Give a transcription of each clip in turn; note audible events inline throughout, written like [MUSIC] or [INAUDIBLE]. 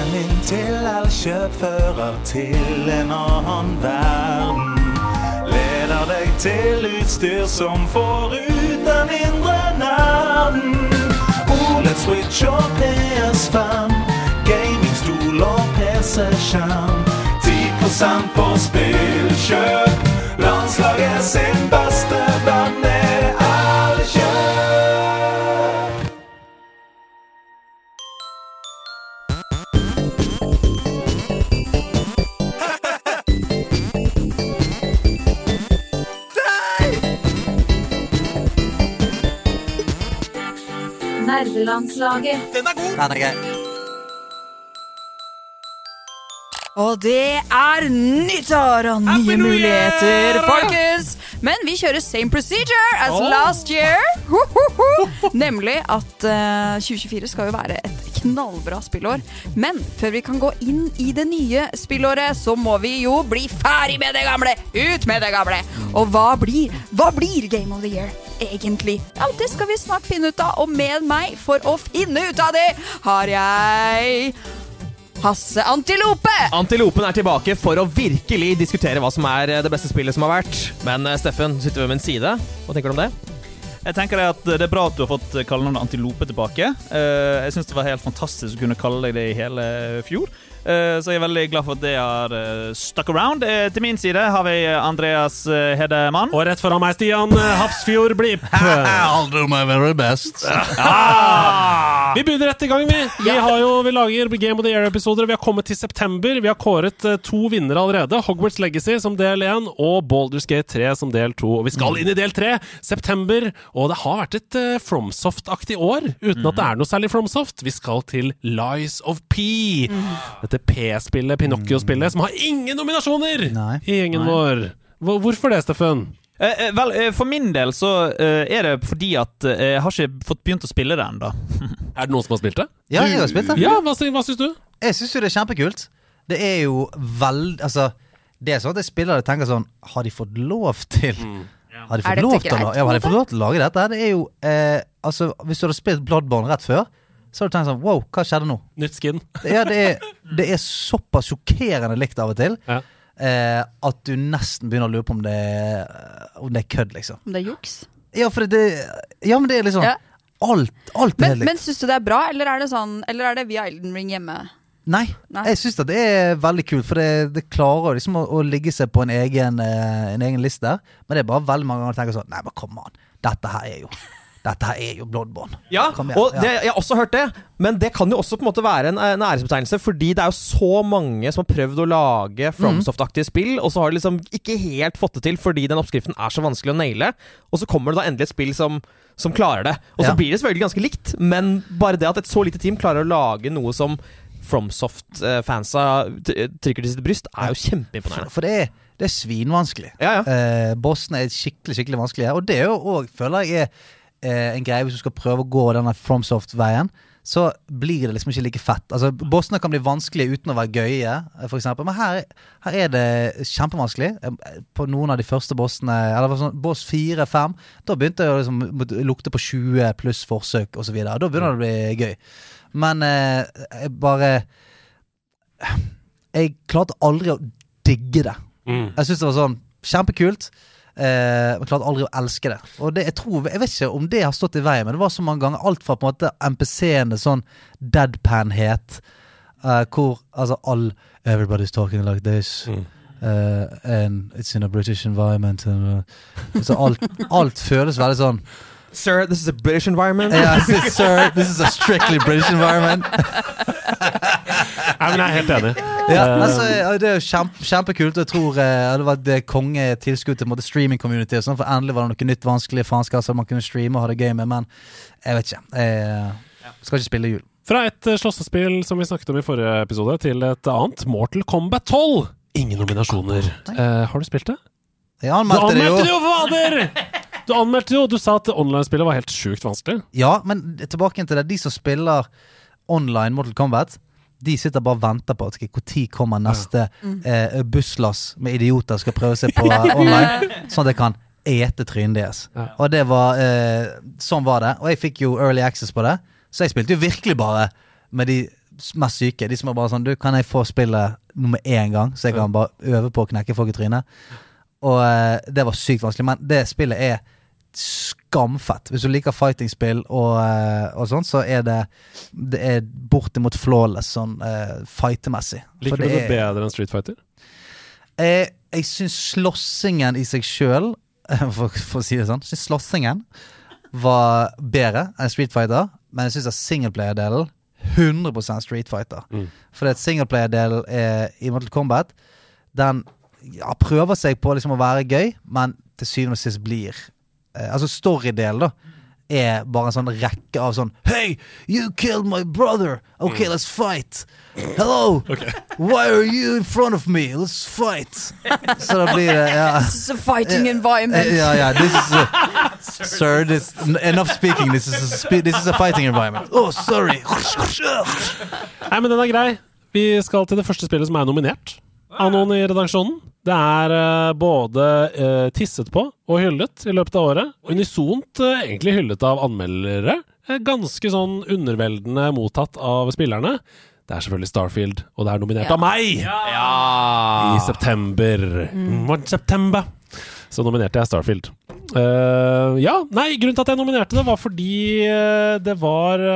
Veien inn til Elkjøp til en annen verden. Leder deg til utstyr som får ut den indre nerden. OLED Switch og PS5, gamingstol og PC-skjerm. 10 på spillkjøp. Landslaget sin beste venn Nerdelandslaget. Den er gøy. Og det er nyttår og nye muligheter, folkens! Men vi kjører same procedure as last year. Ho, ho, ho. Nemlig at uh, 2024 skal jo være et knallbra spillår. Men før vi kan gå inn i det nye spillåret, så må vi jo bli ferdig med det gamle! Ut med det gamle! Og hva blir, hva blir Game of the Year? Egentlig? Ja, Det skal vi snart finne ut av, og med meg for å finne ut av det har jeg Hasse Antilope! Antilopen er tilbake for å virkelig diskutere hva som er eh, det beste spillet som har vært. Men eh, Steffen, du sitter ved min side. Hva tenker du om det? Jeg tenker at det er bra at du har fått kallenavnet Antilope tilbake. Eh, Jeg syns det var helt fantastisk å kunne kalle deg det i hele fjor. Eh, Så jeg er veldig glad for at det har eh, stuck around. Eh, Til min side har vi Andreas Hedemann. Og rett foran meg, Stian Hafrsfjord Blipp. I'll do my very best. Ah! [LAUGHS] Vi begynner rett i gang, vi. Vi, har jo, vi lager Game of the Year-episoder. Vi har kommet til september. Vi har kåret to vinnere allerede. Hogwarts Legacy som del 1 og Baldur's Gate 3 som del 2. Og vi skal inn i del 3, september. Og det har vært et uh, FromSoft-aktig år, uten at det er noe særlig FromSoft. Vi skal til Lies of P. Dette P-spillet, Pinocchio-spillet, som har ingen nominasjoner Nei. i gjengen vår. Hvor- Hvorfor det, Steffen? Eh, eh, vel, eh, For min del så eh, er det fordi at eh, jeg har ikke fått begynt å spille det ennå. [LAUGHS] Er det noen som har spilt det? Ja, jeg har spilt det. Ja, hva, hva syns du? Jeg syns jo det er kjempekult. Det er jo veldig Altså, det er sånn at jeg spiller det og tenker sånn Har de fått lov til Har de fått lov til å lage Ja, har de fått lov til å lage dette? Det er jo eh, Altså, hvis du hadde spilt Bloodborne rett før, så hadde du tenkt sånn Wow, hva skjedde nå? Nytt skin. [LAUGHS] Ja, det er, det er såpass sjokkerende likt av og til Ja. eh, at du nesten begynner å lure på om det, er- om det er kødd, liksom. Om det er juks? Ja, for det Ja, men det er liksom Ja. Alt, alt er Men, helt likt. men syns du det er bra, eller er det sånn Eller er det via Elden Ring hjemme? Nei, Nei. jeg syns det er veldig kult, for det, det klarer liksom å, å ligge seg på en egen, eh, en egen liste. Men det er bare veldig mange ganger jeg tenker sånn Nei, men kom an. Dette her er jo Dette her er jo Bloodborne. Ja, og det, jeg har også hørt det. Men det kan jo også på en måte være en, en æresbetegnelse, fordi det er jo så mange som har prøvd å lage FromSoft-aktige spill, og så har de liksom ikke helt fått det til fordi den oppskriften er så vanskelig å naile. Og så kommer det da endelig et spill som, som klarer det. Og så Ja. blir det selvfølgelig ganske likt, men bare det at et så lite team klarer å lage noe som FromSoft-fansa trykker til sitt bryst, er jo kjempeimponerende. for det, det er svinvanskelig. Ja, ja. Eh, bossen er skikkelig skikkelig vanskelig. Og det er jo òg, føler jeg, er eh, en greie hvis du skal prøve å gå denne FromSoft-veien. Så blir det liksom ikke like fett. Altså Bossene kan bli vanskelige uten å være gøye, eh, eksempel. Men her, her er det kjempevanskelig. Eh, På noen av de første bossene, eller sånn, boss 4-5, da begynte det å liksom lukte på 20 pluss forsøk osv. Da begynner det å bli gøy. Men eh, jeg bare Jeg klarte aldri å digge det. Mm. Jeg syns det var sånn kjempekult. Eh, men klarte aldri å elske det. Og det, jeg tror, jeg vet ikke om det har stått i veien, men det var så mange ganger alt fra på en måte MPC-ene sånn deadpan-het, eh, hvor altså all Everybody's talking like this. Mm. eh, and it's in a British environment. And, uh, så alt, alt føles veldig sånn Sir, this is a British environment. yeah, Sir, this is a strictly British environment. Nei, men jeg er helt enig. Ja, Eh, altså, det er jo kjempe, kjempekult. Jeg tror eh, det var et eh, kongetilskudd til streaming-community. Sånn, for endelig var det noe nytt vanskelig faenskap som man kunne streame og ha det gøy med. Men jeg vet ikke. Jeg skal ikke spille jul. Fra et eh, slåssespill som vi snakket om i forrige episode, til et annet, Mortal Kombat 12. Ingen nominasjoner. Eh, har du spilt det? Ja, han meldte det jo. anmeldte det jo, fader! [LAUGHS] Du anmeldte jo, jo, du sa at online-spillet var helt sjukt vanskelig. Ja, men tilbake til det. De som spiller online Mortal Kombat, de sitter bare og venter på at når kommer neste eh, busslass med idioter som skal prøve seg på [LAUGHS] online, sånn at jeg kan ete trynet deres. Ja. Og det var eh, Sånn var det. Og jeg fikk jo early access på det, så jeg spilte jo virkelig bare med de mest syke. De som er bare sånn Du, kan jeg få spillet nummer én gang, så jeg kan bare øve på å knekke folk i trynet? Og eh, det var sykt vanskelig. Men det spillet er skamfett. Hvis du liker fighting-spill og, eh, og sånn, så er det Det er bortimot flawless sånn uh, fightemessig. Liker du det er- bedre enn Street Fighter? Jeg, jeg syns slåssingen i seg sjøl, [LAUGHS] for, for å si det sånn, synes slåssingen var bedre enn Street Fighter, men jeg syns singleplayer-delen 100 Street Fighter. Mm. For at singleplayer-delen er- i Mortal Kombat, den ja, prøver seg på liksom å være gøy, men til syvende og sist blir eh, Altså story-delen, da. Er bare en sånn rekke av sånn Hey, you killed my brother! Okay, let's fight! Hello! Why are you in front of me? Let's fight! Så da blir det ja. This is a fighting environment. Eh, Ja, ja, this is a, Sir, this, enough speaking. This is, a, this is a fighting environment. Oh, sorry. Nei, men den er grei. Vi skal til det første spillet som er nominert av noen i redaksjonen. Det er eh, både eh, tisset på og hyllet i løpet av året. Unisont eh, egentlig hyllet av anmeldere. Ganske sånn underveldende mottatt av spillerne. Det er selvfølgelig Starfield, og det er nominert Ja. av meg! I september. Mm. september. Så nominerte jeg Starfield. Uh, ja, nei, grunnen til at jeg nominerte det, var fordi det var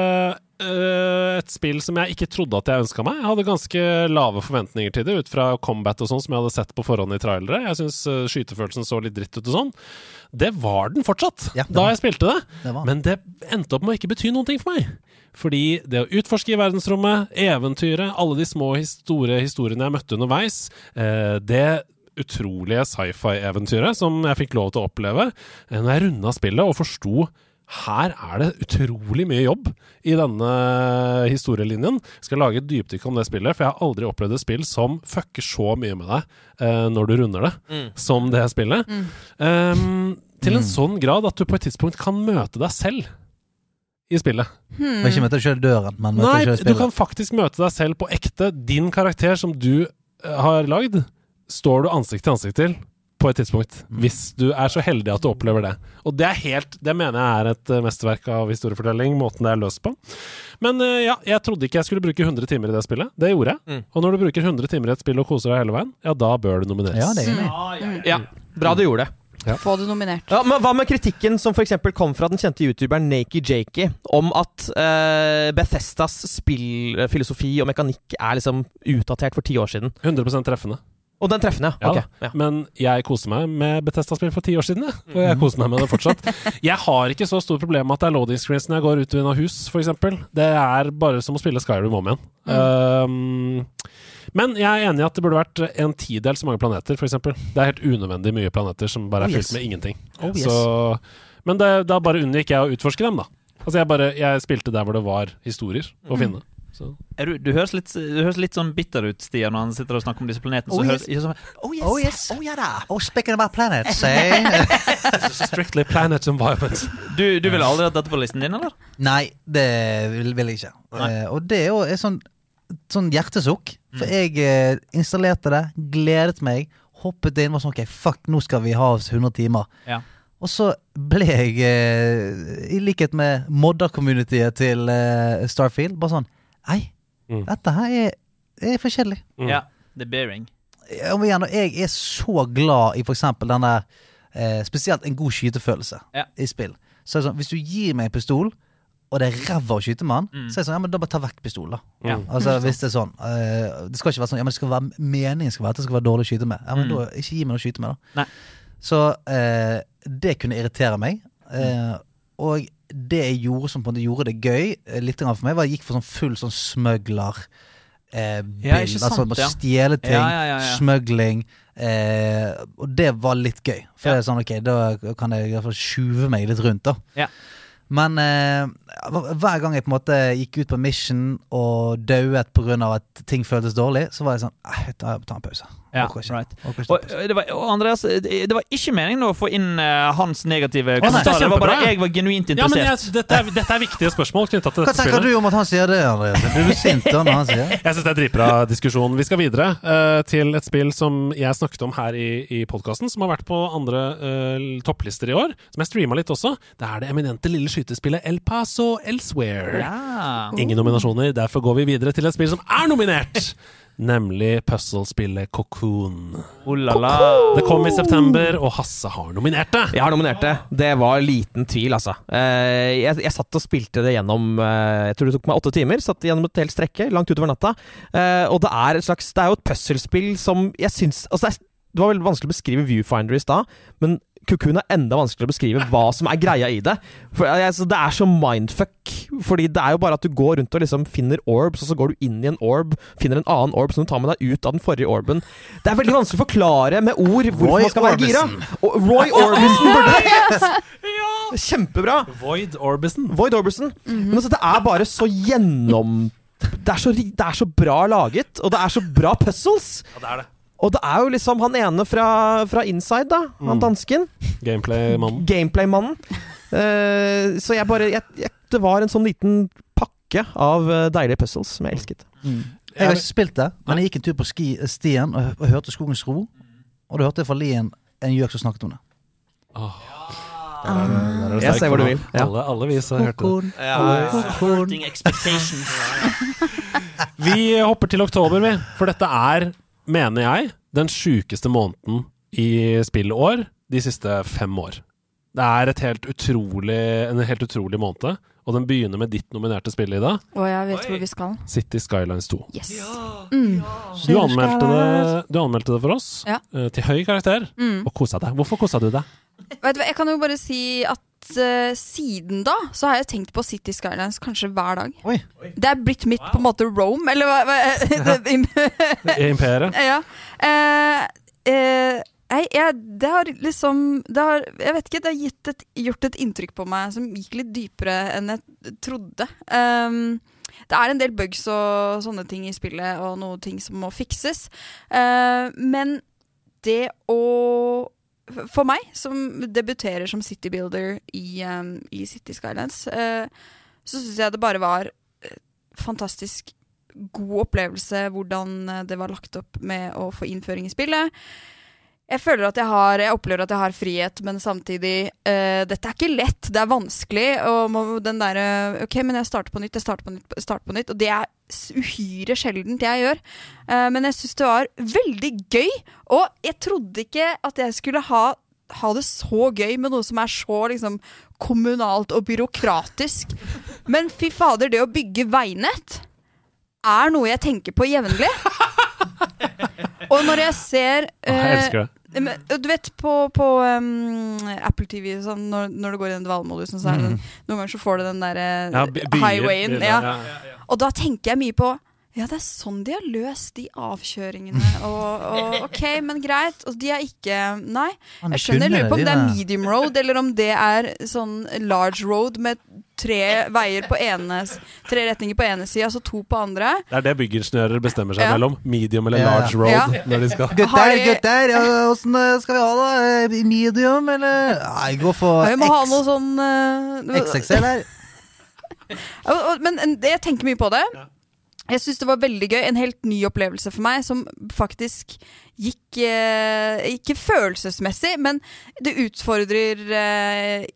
et spill som jeg ikke trodde at jeg ønska meg. Jeg hadde ganske lave forventninger til det ut fra combat og sånn som jeg hadde sett på forhånd i trailere. Jeg syns uh, skytefølelsen så litt dritt ut og sånn. Det var den fortsatt, Ja, var. da jeg spilte det. Det. Men det endte opp med å ikke bety noen ting for meg. Fordi det å utforske i verdensrommet, eventyret, alle de små store historiene jeg møtte underveis, eh, det utrolige sci-fi-eventyret som jeg fikk lov til å oppleve eh, når jeg runda spillet og forsto her er det utrolig mye jobb i denne historielinjen. Jeg skal lage et dypdykk om det spillet, for jeg har aldri opplevd et spill som fucker så mye med deg eh, når du runder det, som det spillet. Um, til en sånn grad at du på et tidspunkt kan møte deg selv i spillet. Men ikke møte sjøl døren, men møte Nei, i du kan faktisk møte deg selv på ekte. Din karakter som du eh, har lagd, står du ansikt til ansikt til på et tidspunkt. Hvis du er så heldig at du opplever det. Og det er helt Det mener jeg er et eh, mesterverk av historiefortelling, måten det er løst på. Men eh, ja, jeg trodde ikke jeg skulle bruke 100 timer i det spillet. Det gjorde jeg. Mm. Og når du bruker 100 timer i et spill og koser deg hele veien, ja, da bør du nomineres. Ja, det er jeg. Ja, bra du gjorde det. Få det nominert. Ja, men Hva med kritikken som for eksempel kom fra den kjente youtuberen Nakey Jakey, om at uh, Bethesdas spillfilosofi og mekanikk er liksom utdatert for ti år siden? 100% treffende. Og den treffende, Ja, Okay. Ok, ja. Men jeg koser meg med Bethesda-spill for ti år siden, jeg. Og jeg koser meg med det fortsatt. [LAUGHS] Jeg har ikke så stort problem med at det er loading screens når jeg går ut og inn av hus, f.eks. Det er bare som å spille Skyrim om igjen. Um, men jeg er enig i at det burde vært en tidel så mange planeter, f.eks. Det er helt unødvendig mye planeter som bare er Oh, fylt med ingenting. Oh, yes. Så, men det, da bare unngikk jeg å utforske dem, da. Altså jeg, bare, jeg spilte der hvor det var historier å finne. Så. Er du, du, høres litt, du høres litt sånn bitter ut, Stian, når han sitter og snakker om disse planetene. Oh, yes. høres, sånn, oh yes! Oh, yes. Oh, ja da! Oh, speaking about planets, eh? [LAUGHS] [LAUGHS] Strictly planet environment. Du, du ville aldri hatt dette på listen din, eller? Nei, det vil, vil jeg ikke. Eh, og det er jo et sånn, sånn hjertesukk. For jeg uh, installerte det, gledet meg, hoppet inn og var sånn Ok, fuck, nå skal vi ha oss 100 timer. Ja. Og så ble jeg, uh, i likhet med modder-communityet til Starfield, bare sånn Nei, Mm. dette her er, er for kjedelig. Mm. Ja. The Bearing. Om igjen, og jeg er så glad i for eksempel den der eh, Spesielt en god skytefølelse Ja. i spill. Så er det sånn, Hvis du gir meg en pistol, og det er ræva å skyte med den, Mm. så er det sånn, ja, men da bare ta vekk pistolen, da. Ja. Altså, hvis Det er sånn eh, Det skal ikke være sånn Ja, men det skal være meningen skal være at det skal være dårlig å skyte med. Ja, men Mm. da Ikke gi meg noe å skyte med, da. Nei. Så eh, det kunne irritere meg. Eh, Mm. og det jeg gjorde som på en måte gjorde det gøy, eh, litt grann for meg, var jeg gikk for sånn full sånn smøgler. Eh, Ja, altså ja. stjele ting, Ja, smøgling. Eh, og det var litt gøy. For det er sånn, ok, da kan jeg i hvert fall sjuve meg litt rundt, da. Ja. Men eh, hver gang jeg på en måte gikk ut på mission og dauet pga. at ting føltes dårlig, så var jeg sånn "Nei, jeg tar, ta en pause. Ja, right. Og, det var, og Andreas, det, det var ikke meningen å få inn uh, hans negative kommentarer. Det var bare jeg var genuint Ja, men interessert. jeg, dette, er, dette er viktige spørsmål Hva tenker spillet. du om at han sier det, Andreas? Blir du sint da når han sier det? [LAUGHS] Jeg syns det er dritbra diskusjon. Vi skal videre uh, til et spill som jeg snakket om her i, i podkasten, som har vært på andre uh, topplister i år. Som jeg streama litt også. Det er det eminente lille skytespillet El Paso Elsewhere. Ja. Ingen nominasjoner, derfor går vi videre til et spill som er nominert! Nemlig puzzle-spillet Cocoon. Oh la la. Det kom i september, og Hasse har nominert det. Jeg har nominert det. Det var liten tvil, altså. Eh, Jeg, jeg satt og spilte det gjennom eh, Jeg tror det tok meg åtte timer. Satt gjennom et helt strekke langt utover natta. Eh, Og det er et slags Det er jo et puslespill som jeg syns altså det, det var veldig vanskelig å beskrive Viewfinder i stad, men Cocoon er enda vanskeligere å beskrive hva som er greia i det. For altså, Det er så mindfuck. Fordi det er jo bare at du går rundt og liksom finner orbs, og så går du inn i en orb, finner en annen orb som du tar med deg ut av den forrige orben. Det er veldig vanskelig å forklare med ord hvorfor Roy man skal være gira. Roy [LAUGHS] Orbison burde det! Kjempebra! Void Orbison. Void Orbison. Men altså, det er bare så gjennom... Det er så, det er så bra laget, og det er så bra puzzles. Ja, det er det. Og det er jo liksom han ene fra, fra Inside, da. Han Mm. dansken. Gameplay-mannen. Gameplay-mannen. Eh, så jeg bare jeg, jeg, Det var en sånn liten pakke av eh, deilige puzzles som jeg elsket. Jeg har ikke spilt det, men jeg gikk en tur på ski, stien og, og hørte Skogens ro. Og da hørte jeg fra Lien en gjøk som snakket om det. Jeg ser hvor du vil. Ja. Alle, alle vi som hørte det. Kokon. [LAUGHS] Vi hopper til oktober, vi. For dette er, mener jeg, den sjukeste måneden i spillår de siste fem år. Det er et helt utrolig, en helt utrolig måned, og den begynner med ditt nominerte spill, Ida. Og jeg vet hvor vi skal. City Skylines 2. Yes. Mm. Du anmeldte det, du anmeldte det for oss Ja. eh, til høy karakter, Mm. og kosa deg. Hvorfor kosa du deg? Vet du hva, Jeg kan jo bare si at eh, siden da så har jeg tenkt på City Skylines kanskje hver dag. Oi. Det er blitt mitt på en måte Rome, eller hva, hva [LAUGHS] [LAUGHS] Imperiet? [LAUGHS] Ja. Uh, uh, jeg, jeg, det har liksom det har, Jeg vet ikke, det har gitt et, gjort et inntrykk på meg som gikk litt dypere enn jeg trodde. Um, det er en del bugs og sånne ting i spillet, og noen ting som må fikses. Uh, men det å For meg, som debuterer som citybuilder i, um, i City Skylines, uh, så syns jeg det bare var eh, fantastisk god opplevelse hvordan eh, det var lagt opp med å få innføring i spillet. Jeg føler at jeg har Jeg opplever at jeg har frihet, men samtidig uh, Dette er ikke lett, det er vanskelig. Og må, den derre OK, men jeg starter på nytt, jeg starter på nytt, starter på nytt. Og det er uhyre sjeldent jeg gjør. Uh, men jeg syns det var veldig gøy. Og jeg trodde ikke at jeg skulle ha ha det så gøy med noe som er så liksom, kommunalt og byråkratisk. Men fy fader, det å bygge veinett er noe jeg tenker på jevnlig. [LAUGHS] Og når jeg ser jeg eh, elsker det. men, Du vet på, på um, Apple TV sånn, når, når du går i den dvalemodusen, så er det den, noen ganger så får du den derre Mm. Ja, highwayen. Ja. ja. Og da tenker jeg mye på ja, det er sånn de har løst de avkjøringene. [LAUGHS] Og, og ok, men greit. Og de er ikke Nei. Jeg skjønner, jeg lurer på om det er medium road, eller om det er sånn large road med tre veier på ene Tre retninger på ene sida, altså to på andre. Det er det byggingeniører bestemmer seg Ja. mellom. Medium eller Ja, ja. large road. Ja. Når de skal Gutter, de- gutter, ja, åssen ja, skal vi ha det? Eh, Medium, eller? Nei, jeg går for Ja, vi må ha noe sånn uh, XXL her. [LAUGHS] Men jeg tenker mye på det. Jeg syns det var veldig gøy. En helt ny opplevelse for meg, som faktisk gikk eh, Ikke følelsesmessig, men det utfordrer eh,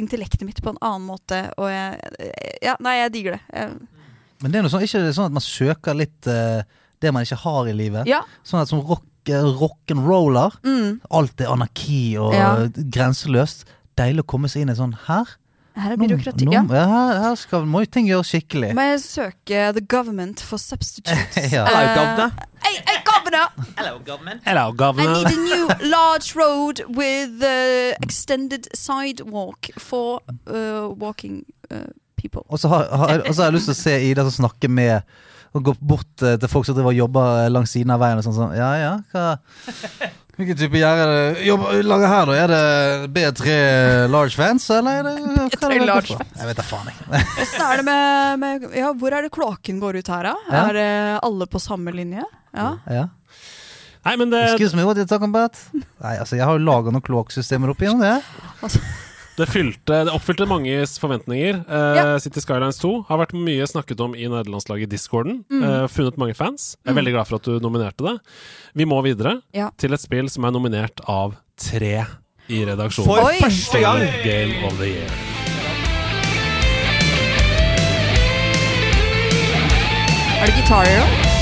intellektet mitt på en annen måte. Og jeg eh, Ja, nei, jeg digger det. Jeg, Men det er noe sånn, ikke sånn at man søker litt eh, det man ikke har i livet. ja. Sånn at som rock, eh, rock'n'roller, Mm. alt er anarki og Ja. grenseløst. Deilig å komme seg inn i sånn her. Her er byråkrati. Ja. ja, her, her skal, må jo ting gjøres skikkelig. Må jeg søke The Government for substitutes? [LAUGHS] Ja. Hello, Eh, governor. Hey, hey, governor! Hello, government. Hello, I need a new large road with uh, extended sidewalk for uh, walking uh, people. Og så har, har, og så har jeg lyst til å se Ida som snakker med Og gå bort eh, til folk som driver og jobber langs siden av veien og sånn sånn. Ja ja, hva Hvilken type gjerde er det jobber, lager her, da? Er det B3 large fans, eller er det hva er det B3 large fans? Jeg vet da faen, jeg. Åssen er det med, med Ja, hvor er det kloakken går ut her, da? Ja. Er det alle på samme linje? Ja. Ja. Nei, men det, Excuse me, what are you talking about? Nei, altså, jeg har jo laga noen kloakksystemer oppi gjennom det. Det, fylte, det oppfylte mange forventninger. Uh, City Skylines 2 har vært mye snakket om i nederlandslaget Discorden. Mm. Uh, funnet mange fans. Jeg er mm. veldig glad for at du nominerte det. Vi må videre til et spill som er nominert av tre i redaksjonen. For Oi. første gang! Game of the year. Er det gitarer òg?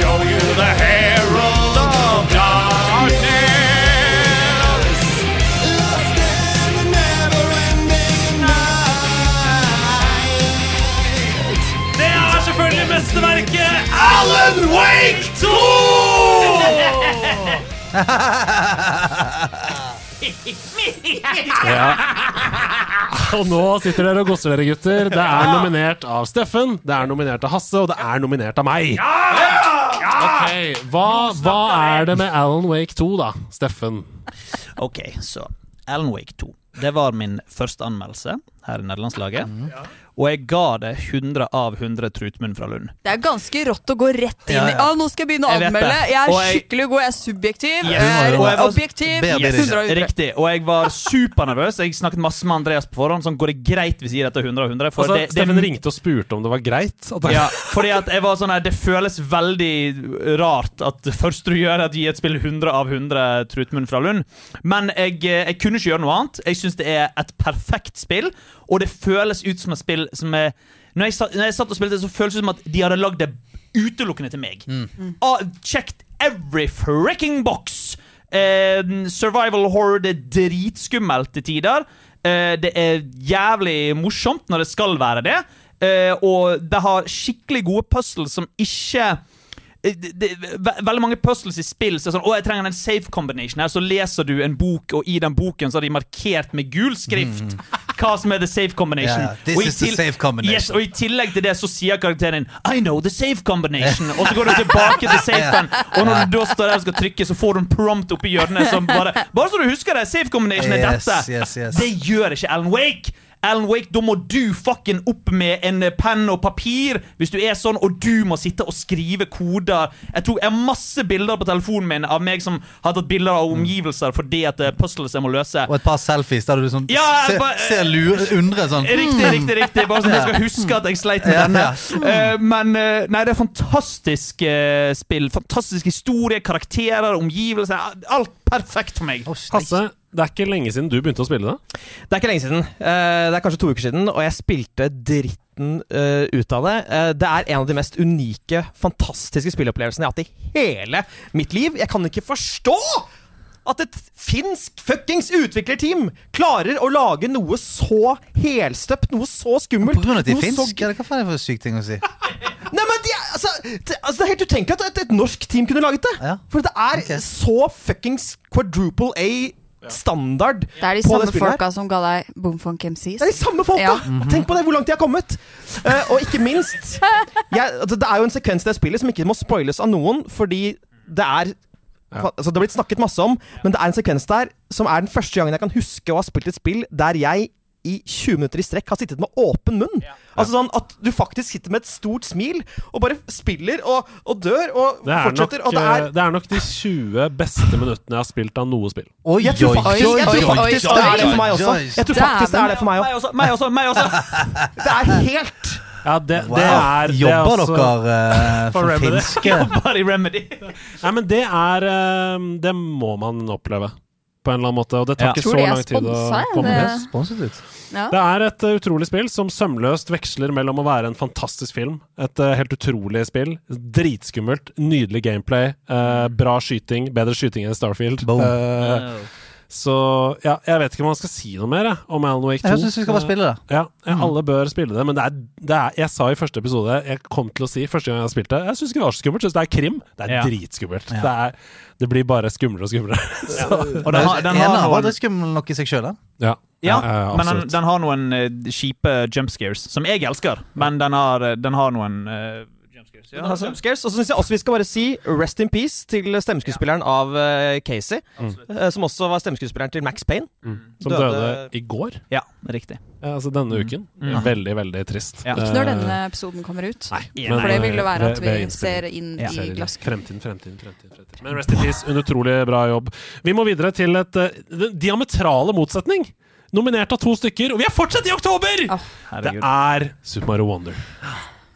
Show you the herald of darkness. Lost in the never-ending night. Det er selvfølgelig mesterverket Alan Wake 2! [LAUGHS] ja. Og nå sitter dere og gosser dere, gutter. Det er nominert av Steffen, det er nominert av Hasse, og det er nominert av meg. Ok, hva, hva er det med Alan Wake 2, da, Steffen? Ok, så Alan Wake 2. Det var min første anmeldelse her i nederlandslaget. Og jeg ga det 100 av 100 Trutmunn fra Lund. Det er ganske rått å gå rett inn i ja. ah, Nå skal jeg begynne å Jeg anmelde. Jeg er jeg- skikkelig god. Jeg er subjektiv. Yes. Jeg er Og jeg var- objektiv. Bedre blir det 100 av 100. Riktig. Og jeg var supernervøs. Jeg snakket masse med Andreas på forhånd. Sånn, går det greit hvis jeg gir dette 100 av 100? For Altså, det, det, Steffen ringte og spurte om det var greit. At det, Ja, fordi at jeg var sånn her Det føles veldig rart at det første du gjør, er at du gir et spill 100 av 100 Trutmunn fra Lund. Men jeg, eh, jeg kunne ikke gjøre noe annet. Jeg syns det er et perfekt spill, og det føles ut som et spill som er Når jeg, satt- når jeg satt og spilte, så føles det som at de hadde lagd det utelukkende til meg. Ah, checked every fricking box! Eh, survival horror det er dritskummelt til tider. Eh, det er jævlig morsomt når det skal være det. Eh, og det har skikkelig gode puzzles som ikke eh, det, det, ve veldig mange puzzles i spill så er sånn, å, jeg trenger en safe combination her, så leser du en bok, og i den boken så har de markert med gul skrift hva som er the safe combination. Ja. This is the safe combination. Yes, og i tillegg til det så sier karakteren I know the safe combination, og så går du tilbake til safen, og når du da står der og skal trykke, så får du en prompt oppi hjørnet som bare Bare så du husker det, safe combination er Yes, dette. yes, yes. Det gjør ikke Alan Wake. Alan Wake, Da må du fucking opp med en penn og papir hvis du er sånn, og du må sitte og skrive koder. Jeg, tror, jeg har masse bilder på telefonen min av meg som har tatt bilder av omgivelser fordi at det er puzzles jeg må løse. Og et par selfies der du liksom Ja, ser, ba, ser lure, undre sånn Riktig, riktig, riktig. Bare sånn at jeg skal huske at jeg sleit med denne. Eh, men eh, nei, det er fantastisk eh, spill. Fantastisk historie, karakterer, omgivelser. Alt perfekt for meg. Å. Hasse, det er ikke lenge siden du begynte å spille det. Det er ikke lenge siden. Eh, det er kanskje to uker siden, og jeg spilte dritten eh, ut av det. Eh, det er en av de mest unike, fantastiske spillopplevelsene jeg har hatt i hele mitt liv. Jeg kan ikke forstå at et finsk fuckings utviklerteam klarer å lage noe så helstøpt, noe så skummelt. På grunn av at de er finske? finsk? Eller hva faen er det for syk ting å si? [LAUGHS] Nei, men de, er- altså, det, altså, det er helt utenkelig at et, et norsk team kunne laget det. Ja. For det er okay. så fuckings quadruple A-standard Det er de samme folka her. som ga deg Boomfunk MCs. Det er de samme folka! Ja. [LAUGHS] Tenk på det, hvor langt de har kommet. Uh, og ikke minst jeg, altså, Det er jo en sekvens i det spillet som ikke må spoiles av noen, fordi det er altså, Det har blitt snakket masse om, men det er en sekvens der som er den første gangen jeg kan huske å ha spilt et spill der jeg i 20 minutter i strekk har sittet med åpen munn. Altså sånn At du faktisk sitter med et stort smil og bare spiller og, og dør og Det er, nok, fortsetter. og det eh, er det er nok de 20 beste minuttene jeg har spilt av noe spill. Oi, jeg tror faktisk, jeg tror faktisk det er det for meg også. Jeg tror faktisk det er det for meg òg. også. Meg også, meg også. [LAUGHS] Det er helt Ja, det, Wow. det er det er Jobber også- dere [LAUGHS] uh, For finske? Jobber i Remedy. Nei, men det er eh, Det må man oppleve. På en eller annen måte. Og det tar Ja. ikke så lang tid å komme det-. Ja. Det er et eh, utrolig spill som sømløst veksler mellom å være en fantastisk film, et eh, helt utrolig spill, dritskummelt, nydelig gameplay, eh, bra skyting, bedre skyting enn Starfield. Boom. Eh, så ja, jeg vet ikke om man skal si noe mer jeg, om Alan Wake 2. Jeg syns vi skal bare spille det. Ja, ja, alle bør spille det, men det er, det er Jeg sa i første episode Jeg kom til å si første gang jeg har spilt det Jeg syns ikke det var så skummelt. Jeg synes det er krim. Det er Ja. dritskummelt. Ja. Det, er, det blir bare skumlere og skumlere. [LAUGHS] Og den har, den har var noen, skummel nok i seg sjøl, den. ja, ja, ja, men den, den har noen uh, kjipe jump scares, som jeg elsker. Men den har, den har noen uh, scares. Ja, Ja, altså. jumpscares. Og så syns jeg også vi skal bare si rest in peace til stemmeskuespilleren av eh, Casey. eh, som også var stemmeskuespilleren til Max Payne. Som Døde- døde i går. ja, riktig. Ja, altså denne uken. Mm. Veldig, veldig trist. Ja. Ikke når Eh, denne episoden kommer ut. Nei, For For det vil jo være at ved vi ser inn Ja. i Ser glasskulen. Fremtiden, fremtiden, fremtiden, fremtiden. Men Rest in Peace, en utrolig bra jobb. Vi må videre til et uh, diametrale motsetning. Nominert av to stykker, og vi er fortsatt i oktober! Oh, Det er Super Mario Wonder.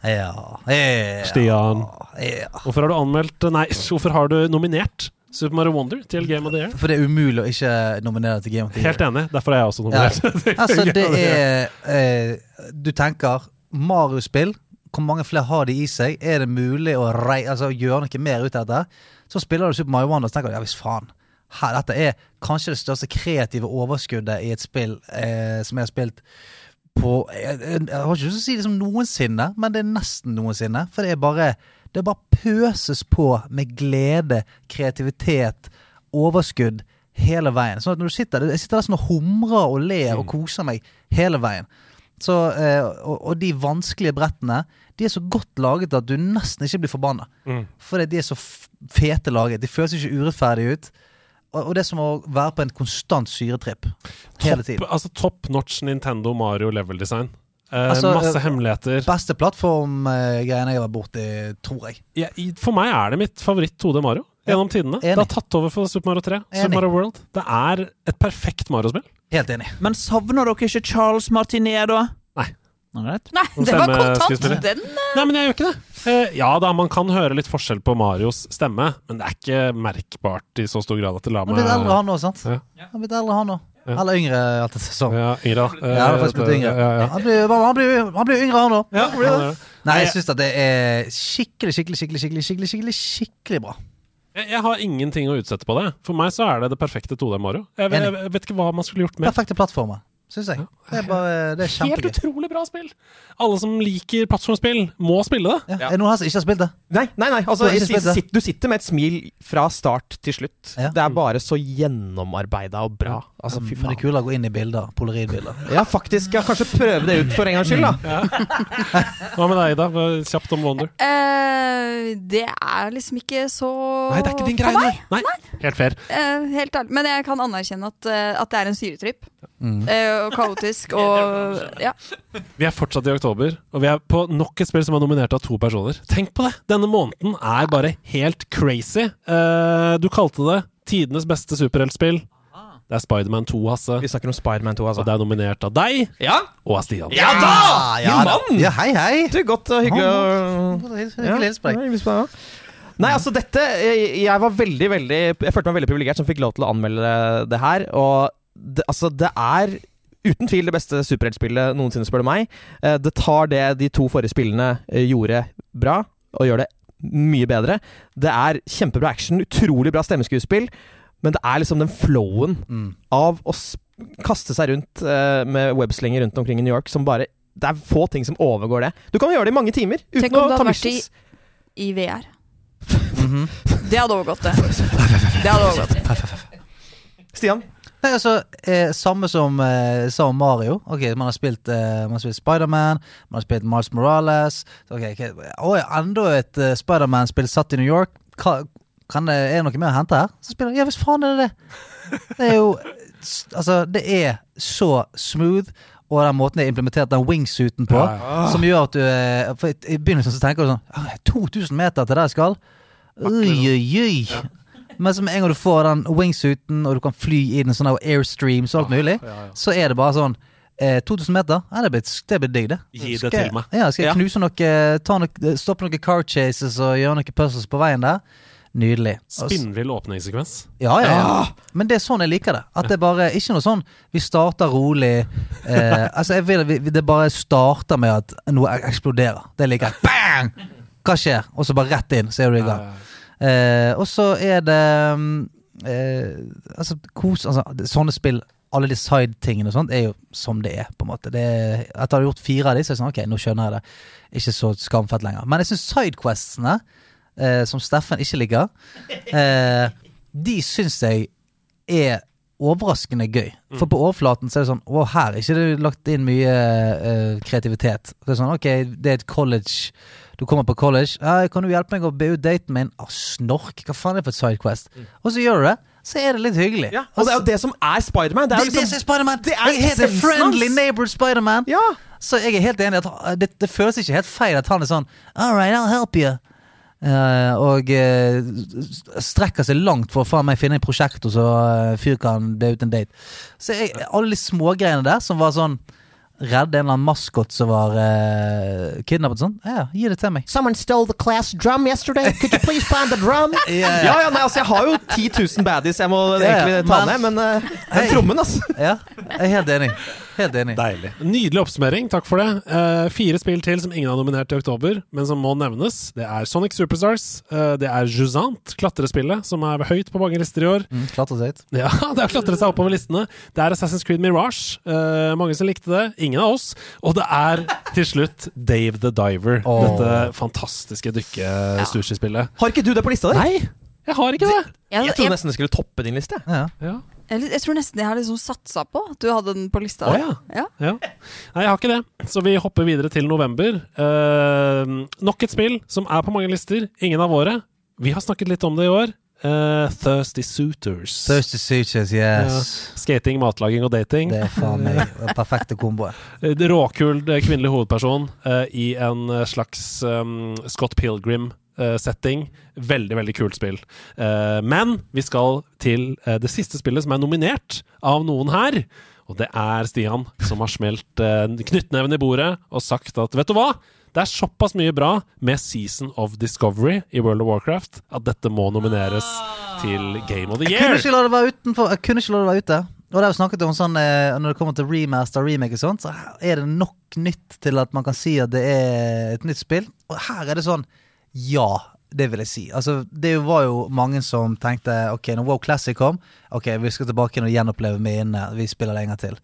Ja. ja. Stian. Ja. Hvorfor har du anmeldt Nei, hvorfor har du nominert Super Mario Wonder til Game of the Year. For det er umulig å ikke nominere til Game of the Year. Helt enig. Derfor er jeg også Ja. nominert. [LAUGHS] Altså, det er eh, Du tenker Mario-spill. Hvor mange flere har de i seg? Er det mulig å rei, altså, gjøre noe mer ut av dette? Så spiller du Super Mario Wonder og tenker du ja visst faen. Her, dette er kanskje det største kreative overskuddet i et spill eh, som jeg har spilt på jeg, jeg, jeg har ikke lyst til å si liksom noensinne, men det er nesten noensinne. For det er bare Det bare pøses på med glede, kreativitet, overskudd hele veien. Sånn at når du sitter Jeg sitter der sånn og humrer og ler og koser meg hele veien. Så, eh, og, og de vanskelige brettene De er så godt laget at du nesten ikke blir forbanna. Mm. Fordi de er så fete laget. De føles ikke urettferdige ut. Og, det er som å være på en konstant syretripp hele Topp, tiden. altså top notch Nintendo Mario level design. Eh, Altså, masse eh, hemmeligheter. Beste plattformgreiene jeg har vært borti, tror jeg. Ja, i- for meg er det mitt favoritt 2D Mario gjennom tidene. Det har tatt over for Super Mario 3. Enig. Super Mario World. Det er et perfekt Mario-spill. Helt enig. Men savner dere ikke Charles Martinet, da? Nei. Alright. Nei, det var kontant. Den eh, Nei, men jeg gjør ikke det. Eh, ja da, man kan høre litt forskjell på Marios stemme, men det er ikke merkbart i så stor grad at det lar meg Han er blitt eldre, han òg, sant? Ja. Han blitt eldre, han òg. Ja. Eller yngre, alt etter sesong. Ja, yngre, da. Ja, han blitt yngre. Ja, ja. Han blir, han blir, han blir yngre, han òg. Ja. Nei, jeg syns det er skikkelig, skikkelig, skikkelig, skikkelig, skikkelig, skikkelig, skikkelig bra. Jeg, jeg har ingenting å utsette på det. For meg så er det det perfekte 2D Mario. Jeg, vet- jeg, vet ikke hva man skulle gjort med. Perfekte plattformer, syns jeg. Det er, bare, det er Helt utrolig bra spill! Alle som liker plattformspill, må spille det. Ja. Er det noen her som ikke har spilt det? Nei, nei, nei altså, Du det? du sitter med et smil fra start til slutt. Ja. Det er bare så gjennomarbeida og bra. Altså, fy Men det er kult å gå inn i bilder. Polaroidbilder. Ja, faktisk. Ja, kanskje prøve det ut for en gangs skyld, da. Hva med deg, Ida? Kjapt om Wonder. Uh, Det er liksom ikke så Nei, det er ikke din greie. nei. Nei. Helt fair. Uh, helt ærlig. Men jeg kan anerkjenne at, uh, at det er en syretripp. Mm. Eh, og kaotisk [LAUGHS] og Ja. Vi er fortsatt i oktober, og vi er på nok et spill som er nominert av to personer. Tenk på det! Denne måneden er bare helt crazy. Eh, du kalte det tidenes beste superheltspill. Det er Spiderman 2, Hasse. Vi snakker om Spiderman 2, Og altså. det er nominert av deg Ja, og av Stian. ja da! ja, Min mann! Ja, hei, hei! Du, godt og hyggelig å Hyggelig. Nei, altså dette Jeg, jeg var veldig, veldig Jeg følte meg veldig privilegert som fikk lov til å anmelde det her. Og det, altså, det er uten tvil det beste superheltspillet noensinne, spør du meg. Eh, Det tar det de to forrige spillene eh, gjorde bra, og gjør det mye bedre. Det er kjempebra action, utrolig bra stemmeskuespill, men det er liksom den flowen Mm. av å kaste seg rundt eh, med webslinger rundt omkring i New York som bare Det er få ting som overgår det. Du kan gjøre det i mange timer uten Tenk om å det hadde vært i, i VR. Mhm. Det hadde overgått det. Det hadde overgått. Stian? Nei, altså, eh, Samme som, eh, som Mario. Ok, Man har spilt, eh, man har spilt Spiderman, man har spilt Miles Morales. Ok, okay. Oh, ja, Enda et eh, Spiderman-spill satt i New York. Hva, kan det, er det noe mer å hente her? Så spiller han Ja, visst faen er det det. Det er jo s- Altså, det er så smooth. Og den måten de har implementert den wingsuiten på, Ja, som gjør at du eh, For i- I begynnelsen så tenker du sånn «Ah, 2000 meter til der jeg skal. Oi, oi, oi. Men som med en gang du får den wingsuiten, og du kan fly i den sånn airstreams og alt mulig, Ja, ja. så er det bare sånn eh, 2000 meter? Det blir, digg, det. Gi det til meg. Ja, skal jeg knuse noe, ta noe stoppe noen car chases og gjøre noen puzzles på veien der? Nydelig. Spinnvill åpningssekvens. Ja, ja, ja. Men det er sånn jeg liker det. At det bare Ikke noe sånn vi starter rolig. Eh, [LAUGHS] altså, jeg vil Det bare starter med at noe eksploderer. Det liker jeg. Bang! Hva skjer? Og så bare rett inn, så er du i gang. Eh, og så er det mm, eh, Altså, kos altså, Sånne spill, alle de side-tingene og sånt, er jo som det er, på en måte. Det er, etter å ha gjort fire av de, så er det sånn Ok, nå skjønner jeg det. Ikke så skamfett lenger. Men jeg syns sidequestene, eh, som Steffen ikke liker, [LAUGHS] eh, de syns jeg er overraskende gøy. For på overflaten så er det sånn Å, her er ikke det lagt inn mye eh, kreativitet. Det er sånn, ok, det er et college Du kommer på college. 'Kan du hjelpe meg å be ut daten min?' Å, snork! Hva faen er det for et sidequest? Og så gjør du det. Så er det litt hyggelig. Ja, og det er jo det som er Spiderman. Det Det er det som liksom Spiderman! det er Jeg heter Friendly. Neighbor Spiderman. Ja! Så jeg er helt enig at det, det føles ikke helt feil at han er sånn All right, I'll help you. Uh, og uh, strekker seg langt for å faen meg finne et prosjekt, og så uh, fyr kan be ut en date. Så jeg, alle de smågreiene der som var sånn redde en eller annen maskot som var uh, kidnappet. Sånn. Ja, gi det til meg. Someone stole the class drum yesterday. Could you please find the drum? [LAUGHS] Ja, Ja, ja, nei, altså Jeg har jo 10 000 baddies jeg må egentlig ta men- ned, men uh, den trommen, altså. Ja, jeg er helt enig. Helt enig. Deilig. Nydelig oppsummering, takk for det. Uh, fire spill til som ingen har nominert i oktober, men som må nevnes. Det er Sonic Superstars. uh, det er Jusant, klatrespillet, som er høyt på mange lister i år. Mm, Klatret høyt. Ja, [LAUGHS] det har klatret seg oppover listene. Det er Assassin's Creed Mirage. Uh, mange som likte det. Ingen av oss. Og det er til slutt Dave the Diver. oh. Dette fantastiske dykke-sushi-spillet. Har ikke du det på lista di? Nei, jeg har ikke det. Jeg, Jeg trodde nesten det skulle toppe din liste. Ja. Ja. Jeg, jeg tror nesten jeg har liksom satsa på at du hadde den på lista. Oh, ja. Ja. Ja. Nei, jeg har ikke det. Så vi hopper videre til november. Uh, nok et spill som er på mange lister. Ingen av våre. Vi har snakket litt om det i år. Uh, Thirsty Suitors. Thirsty Suitors, yes. Skating, matlaging og dating. Det er faen meg [LAUGHS] den perfekte komboen. Eh, Råkul kvinnelig hovedperson uh, i en slags um, Scott Pilgrim-setting. veldig, veldig kult spill. Eh, men vi skal til eh, det siste spillet som er nominert av noen her. Og det er Stian som har smelt knyttneven i bordet og sagt at vet du hva? Det er såpass mye bra med Season of Discovery i World of Warcraft at dette må nomineres til Game of the Jeg kunne Year. ikke la det være utenfor Jeg kunne ikke la det være ute. Og det er jo snakket om sånn eh, Når det kommer til remaster og remake og sånt, så er det nok nytt til at man kan si at det er et nytt spill. Og her er det sånn Ja, det vil jeg si. Altså, det var jo mange som tenkte Ok, når WoW Classic kom, ok, vi skal tilbake og gjenoppleve minnene. Vi spiller gang til.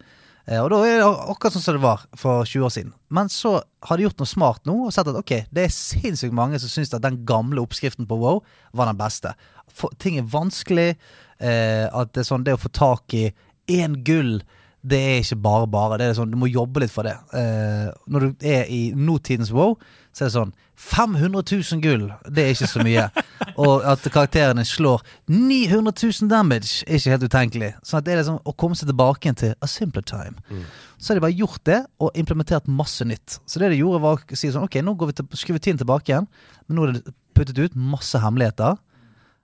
Eh, og da er det akkurat sånn som det var for 20 år siden. Men så har de gjort noe smart nå og sett at ok, det er sinnssykt mange som syns at den gamle oppskriften på WoW var den beste. For, ting er vanskelig. Eh, at det er sånn Det å få tak i én gull, det er ikke bare bare. Det er sånn, Du må jobbe litt for det. Eh, når du er i nåtidens WoW, så er det sånn 500 000 gull, det er ikke så mye. [LAUGHS] og at karakterene slår 900 000 damage, er ikke helt utenkelig. Sånn at det er liksom å komme seg tilbake igjen til a simpler time. Så har de bare gjort det, og implementert masse nytt. Så det de gjorde, var å si sånn Ok, nå går vi til, skrur vi tiden tilbake igjen, men nå er det puttet ut masse hemmeligheter.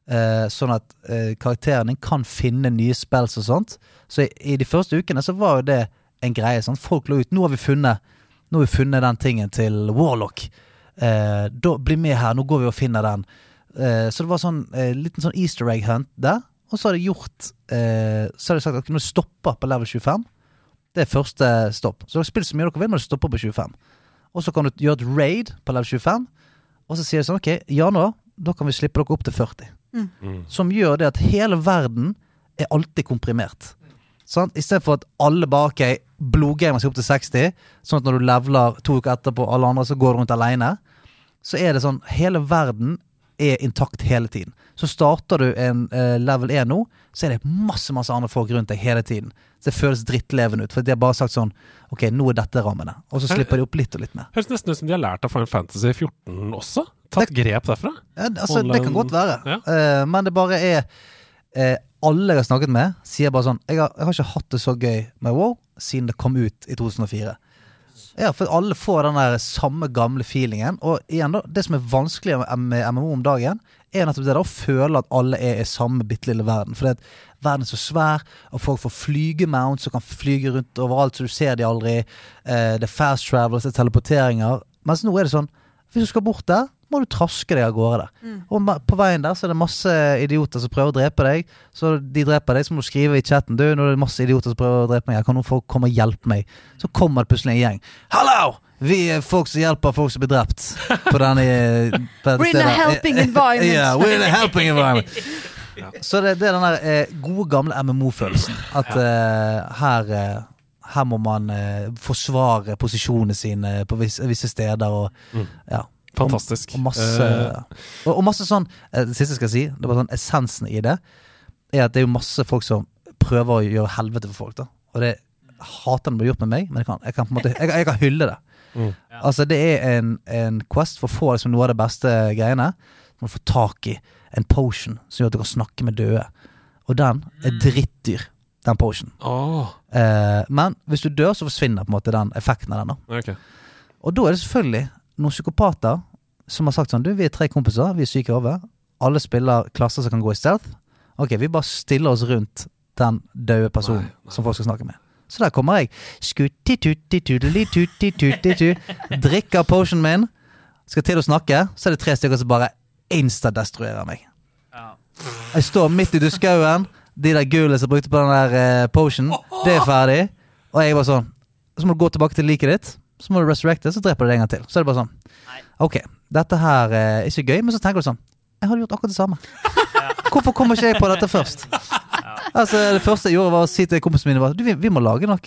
Eh, sånn at eh, karakteren din kan finne nye spells og sånt. Så i, i de første ukene så var jo det en greie. Sånn. Folk lå ut Nå har vi funnet Nå har vi funnet den tingen til Warlock. Eh, da Bli med her, nå går vi og finner den. Eh, så det var sånn eh, liten sånn easter egg hunt der. Og så har de gjort eh, Så har de sagt at når du stopper på level 25 Det er første stopp. Så har spilt så mye dere vil, men du stopper på 25. Og så kan du gjøre et raid på level 25. Og så sier de sånn Ok, januar, da kan vi slippe dere opp til 40 som gjør det at hele verden er alltid komprimert. Sant? I stedet for at alle bare ok, blodgamer seg opp til 60, sånn at når du leveler to uker etterpå alle andre, så går du rundt alene. Så er det sånn hele verden er intakt hele tiden. Så starter du en uh, level 1 nå, så er det masse masse andre folk rundt deg hele tiden. Så det føles drittlevende ut. For de har bare sagt sånn Ok, nå er dette rammene. Og så slipper de opp litt og litt mer. Høres nesten ut som de har lært av Final Fantasy 14 også. Tatt grep derfra. Ja, altså, det kan godt være. Ja. Uh, men det bare er uh, Alle jeg har snakket med, sier bare sånn jeg har, jeg har ikke hatt det så gøy med WoW siden det kom ut i 2004. Ja, for alle får den der samme gamle feelingen. Og igjen da, det som er vanskelig med MMO om dagen, er nettopp det da å føle at alle er i samme bitte lille verden. For det at verden er så svær, og folk får flygemounts og kan flyge rundt overalt, så du ser de aldri. Eh, det er fast travels, det er teleporteringer. Mens nå er det sånn hvis du skal bort der, må du traske deg av gårde der. Og på veien der så er det masse idioter som prøver å drepe deg. Så de dreper deg, så må du skrive i chatten Du, nå er det masse idioter som prøver å drepe meg. Kan noen folk komme og hjelpe meg? Så kommer det plutselig en gjeng. Hallo! Vi er folk som hjelper folk som blir drept. På denne, på dette We're in a helping environment. [LAUGHS] yeah, we're in a helping environment. [LAUGHS] Så det, det er den der eh, gode, gamle MMO-følelsen. At eh, her eh, her må man eh, forsvare posisjonene sine på visse, visse steder. Og, ja. Fantastisk. Og masse, Eh, og, og masse sånn eh, Det siste jeg skal si, det var sånn essensen i det, er at det er jo masse folk som prøver å gjøre helvete for folk. da Og det jeg hater det blir gjort med meg, men jeg kan, jeg kan på en måte Jeg, jeg kan hylle det. Mm. Altså Det er en, en quest for å få liksom, noe av det beste greiene. Du må få tak i en potion som gjør at du kan snakke med døde. Og den er drittdyr, den potionen. Åh, Eh, men hvis du dør, så forsvinner på en måte den effekten av den. da ok. og da er det selvfølgelig noen psykopater som har sagt sånn Du, vi er tre kompiser, vi er syke i hodet. Alle spiller klasser som kan gå i stealth. Ok, vi bare stiller oss rundt den døde personen Nei, nei. som folk skal snakke med. Så der kommer jeg. Skutti-tutti-tudeli-tutti-tutti-tu. Drikker potionen min. Skal til å snakke, så er det tre stykker som bare instadestruerer meg. Jeg står midt i duskauen. De der gulene som brukte på den der potionen potion, det er ferdig. Og jeg bare sånn Så må du gå tilbake til liket ditt. Så må du resurrecte, så dreper du det en gang til. Så er det bare sånn. Ok, dette her eh, er ikke gøy, men så tenker du sånn Jeg hadde gjort akkurat det samme. Hvorfor kommer ikke jeg på dette først? [LAUGHS] Altså, Det første jeg gjorde, var å si til kompisene mine du, vi, vi må lage noe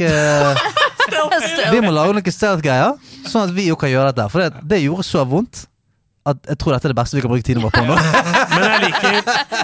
Vi må lage noe stealth-greier, sånn at vi jo kan gjøre dette. For det, det gjorde så vondt at jeg tror dette er det beste vi kan bruke tiden vår på nå. [LAUGHS] Men jeg liker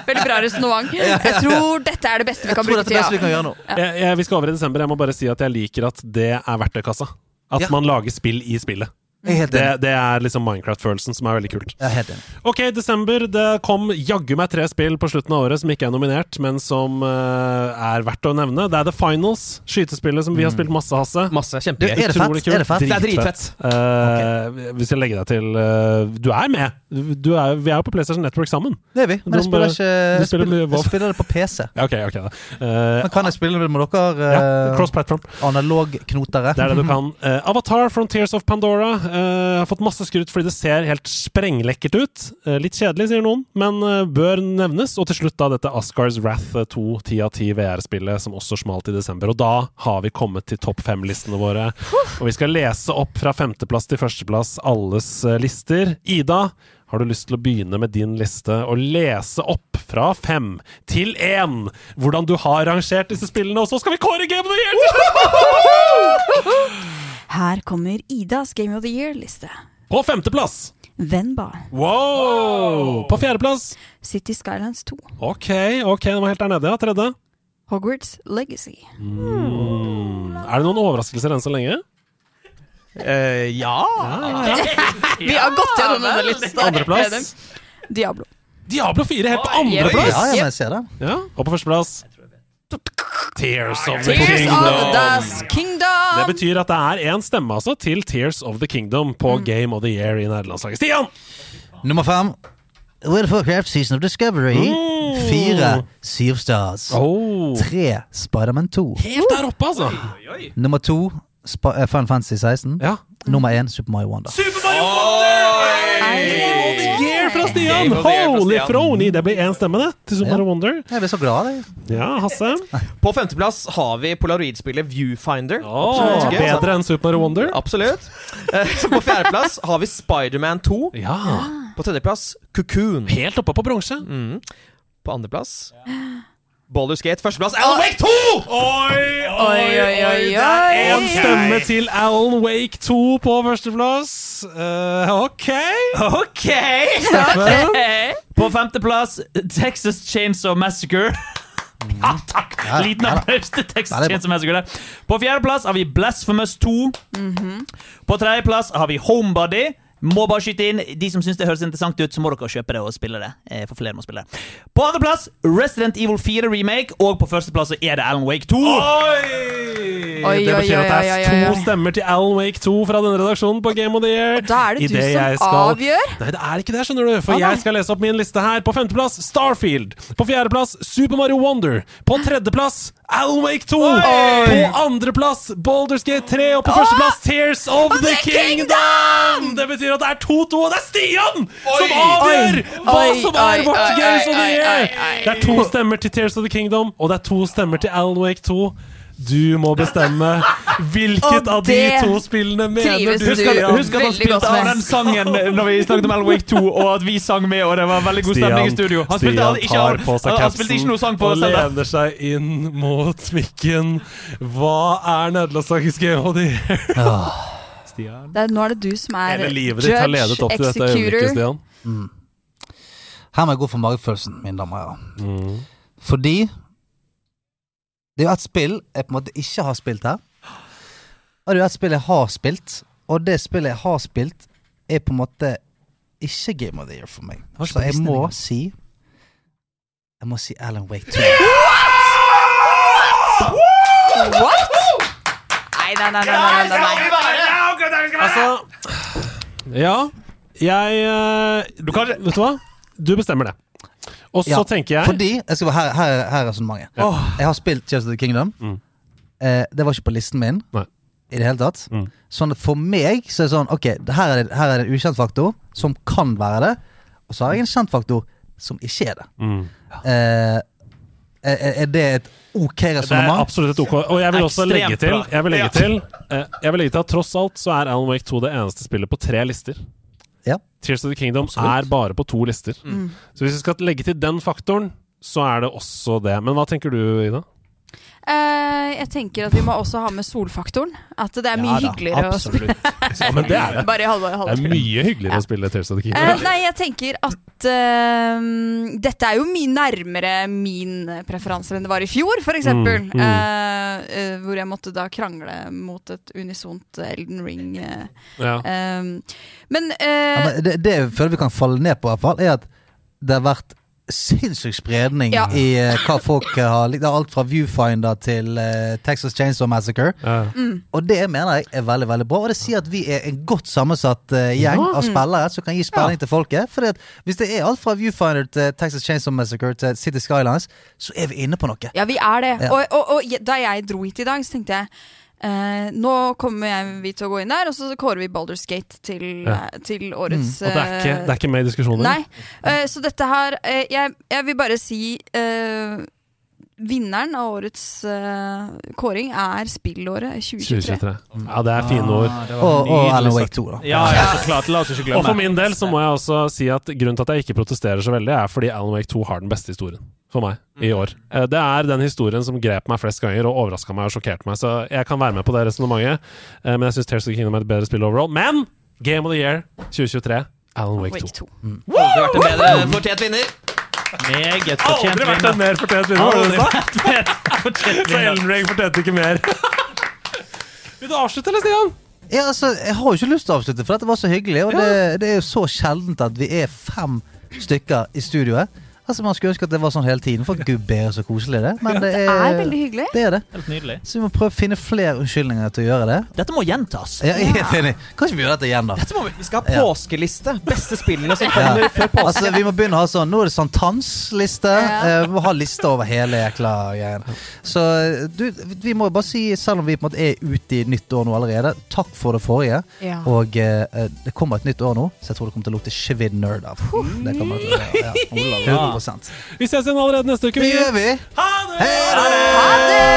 Veldig bra resonnement. Jeg tror dette er det beste vi kan tror bruke det beste vi ja. jeg, jeg, Vi skal over i desember. Jeg må bare si at jeg liker at det er verktøykassa. At Ja. man lager spill i spillet. Jeg Det, det er liksom Minecraft-følelsen som er veldig kult. Jeg. Ok, desember. Det kom jaggu meg tre spill på slutten av året som ikke er nominert, men som uh, er verdt å nevne. Det er The Finals, skytespillet som vi har spilt masse, Hasse. Masse. Du, Kjempegøy. er det fett? Er det fett? Det er dritfett. Eh, Vi skal legge deg til uh, Du er med! Du er, vi er jo på PlayStation Network sammen. Det er vi. Men jeg spiller ikke du Jeg spiller spiller, jeg spiller det på PC. Ja, ok, ok da. Eh, Men kan jeg spille det med dere? ja, Cross-platform. Analogknotere? Det er det du kan. Avatar Frontiers of Pandora eh, har fått masse skryt fordi det ser helt sprenglekkert ut. Eh, litt kjedelig, sier noen, men eh, bør nevnes. Og til slutt da dette Oscars Wrath eh, 2 10 av 10 VR-spillet, som også smalt i desember. Og da har vi kommet til topp fem-listene våre. Og vi skal lese opp fra femteplass til førsteplass alles lister. Ida, har du lyst til å begynne med din liste og lese opp fra fem til én hvordan du har rangert disse spillene, og så skal vi kåre gamene Year! [LAUGHS] Her kommer Idas Game of the Year-liste. På femteplass Venba. Wow! På fjerdeplass City Skylines 2. Ok, ok, den var helt der nede, ja. Tredje. Hogwarts Legacy. Mm. Er det noen overraskelser enn så lenge? Eh, ja [LAUGHS] Vi har gått gjennom denne lista. Andreplass. Diablo. Diablo 4 helt på Ja, andreplass! ja, men jeg ser det. Ja, Og på førsteplass Tears of the Tears Kingdom. of Kingdom. Det betyr at det er én stemme altså til Tears of the Kingdom på Game of the Year i nederlandslaget. Stian! Nummer fem. World of Warcraft Season of Discovery. Fire. of stars. Oh. Tre. Spiderman 2. Helt der oppe, altså. Nummer to. Sp eh, Fantasy 16. Ja. Nummer én Super Mario Wonder. Super Mario Wonder! Fra Holy frony! Det blir én stemme, det, til Super Ja. Wonder. Jeg blir så glad. Jeg. Ja, Hasse. [LAUGHS] På femteplass har vi polaroidspillet Viewfinder. Oh, Absolutt altså. bedre enn Super Wonder. Absolutt. Eh, På fjerdeplass har vi Spiderman 2. Ja. På tredjeplass Cocoon. Helt oppe på bronse. Mm. På andreplass Baldur's Gate. Førsteplass Alan Wake 2! Oi, Oi, oi, oi, En stemme til Alan Wake 2 på førsteplass. Uh, ok. OK! På femteplass Texas Chainsaw Massacre. [LAUGHS] Ja, takk! Ja, Liten applaus til Texas Ja, det. Chainsaw Massacre. der. På fjerdeplass har vi Blasphemous 2. På tredjeplass har vi Homebody. Må bare skyte inn De som syns det høres interessant ut, så må dere kjøpe det og spille det. Eh, For flere må spille det. På andreplass Resident Evil 4 Remake. Og på førsteplass så er det Alan Wake 2. Oi! Oi, det oi, betyr at det er oi, oi. to stemmer til Alan Wake 2 fra denne redaksjonen på Game of the Year. Da er det I du det som skal- avgjør. Nei, det er ikke det, skjønner du. For jeg skal lese opp min liste her. På femteplass Starfield. På fjerdeplass Super Mario Wonder. På tredjeplass Alan Wake 2. På andreplass Baldur's Gate 3. Og på førsteplass Tears of the Kingdom! Det betyr at det er 2-2, og det er Stian som avgjør hva som er vårt oi, Games of the Year. oi, oi. Det er to stemmer til Tears of the Kingdom, og det er to stemmer til Alan Wake 2. Du må bestemme hvilket av de to spillene mener du, Stian. husk at han spilte av den sangen når vi snakket om Alan 2, og at vi sang med, og det var veldig god stemning i studio. Han spilte Stian ikke, tar på seg han, han spilte ikke noe sang på og lener seg inn mot mikken. Hva er nederlandslagens game of the year? Stian? Det er, nå er det du som er judge, livet ditt har ledet opp til dette øyeblikket, Stian. Her må jeg gå for magefølelsen, mine damer og herrer. Mm. Fordi det er jo ett spill jeg på en måte ikke har spilt her. Og det er jo ett spill jeg har spilt, og det spillet jeg har spilt, er på en måte ikke Game of the Year for meg. Så jeg må si Jeg må si Alan Wake 2. What?! Nei, nei, nei, nei, nei, nei, nei. Altså Ja, jeg eh, Du kan Vet du hva? Du bestemmer det. Og så Ja, tenker jeg Fordi jeg skal, Her, her, her er resonnementet. Jeg har spilt Tears of the Kingdom. Mm. Eh, det var ikke på listen min Nei. i det hele tatt. Mm. Sånn at for meg så er det sånn Ok, her er det, her er det en ukjent faktor som kan være det. Og så har jeg en kjent faktor som ikke er det. Mm. Eh, er, er det et ok Det er absolutt et OK. Og jeg vil også Ekstremt legge til, jeg vil legge til, eh, jeg vil legge til at tross alt så er Alan Wake 2 det eneste spillet på tre lister. Tears of the Kingdom er bare på to lister. Mm. Så hvis vi skal legge til den faktoren, så er det også det. Men hva tenker du, Ida? Eh, jeg tenker at vi må også ha med solfaktoren. At det er mye Ja da, hyggeligere å spille. [LAUGHS] Ja, men det er det. Bare i halve, Det er mye hyggeligere å spille Tears of the Eh, Kingdom. nei, jeg tenker at uh, dette er jo mye nærmere min preferanser enn det var i fjor, for eksempel. Mm, mm. uh, uh, hvor jeg måtte da krangle mot et unisont Elden Ring. eh, Ja. eh, men, Ja, eh, men det, det jeg føler vi kan falle ned på, i hvert fall, er at det har vært sinnssyk spredning Ja. i uh, hva folk eh, har likt. Alt fra Viewfinder til uh, Texas Chainsaw Massacre. Ja. mm, Og det mener jeg er veldig veldig bra. Og det sier at vi er en godt sammensatt gjeng Ja. av spillere som kan gi spenning til folket. For hvis det er alt fra Viewfinder til Texas Chainsaw Massacre til City Skylines, så er vi inne på noe. ja, vi er det. Ja. Og, og, og da jeg dro hit i dag, så tenkte jeg eh, nå kommer jeg, vi til å gå inn der, og så kårer vi Baldur's Gate til, Ja. eh, til årets Og det er, ikke, det er ikke med i diskusjonen? Nei. eh, så dette her eh, jeg, jeg vil bare si eh, Vinneren av årets uh, kåring er spillåret 2023. 2023. Ja, det er fine ord. Ah, Og, og Alan. Wake 2, da. Ja, ja, så klart. La oss ikke glemme. Og for min del så må jeg også si at grunnen til at jeg ikke protesterer så veldig, er fordi Alan Wake 2 har den beste historien for meg i år. Eh, Det er den historien som grep meg flest ganger og overraska meg og sjokkerte meg. Så jeg kan være med på det resonnementet, eh, men jeg syns Tears of the Kingdom er et bedre spill overall. Men Game of the Year 2023, Alan Wake 2. Wake 2. Aldri vært en bedre fortjent vinner. Meget fortjent Aldri vært en mer fortjent vinner, Så Ellen Ring fortjente ikke mer. Vil du avslutte, eller, Stian? Ja, altså, jeg har jo ikke lyst til å avslutte, for dette var så hyggelig. Og det, det er jo så sjeldent at vi er fem stykker i studioet. Altså, Man skulle ønske at det var sånn hele tiden, for gud bedre så koselig det er. Men det Det er, er veldig hyggelig. det er det. Helt nydelig. Så vi må prøve å finne flere unnskyldninger til å gjøre det. Dette må gjentas. Ja, jeg er helt enig. Kanskje vi gjør dette igjen, da? Dette må vi, vi skal ha påskeliste. Beste spillene som Ja. før påske. Altså, Vi må begynne å ha sånn Nå er det sankthansliste. Ja. Eh, vi må ha liste over hele jækla greien. Så du, vi må bare si, selv om vi på en måte er ute i nytt år nå allerede, takk for det forrige. Ja. Og eh, det kommer et nytt år nå, så jeg tror det kommer til å lukte svidd nerd av. Det kommer til å. Ja, 100 Vi ses igjen allerede neste uke. Det gjør vi. Ha det! Hei det! Ha det!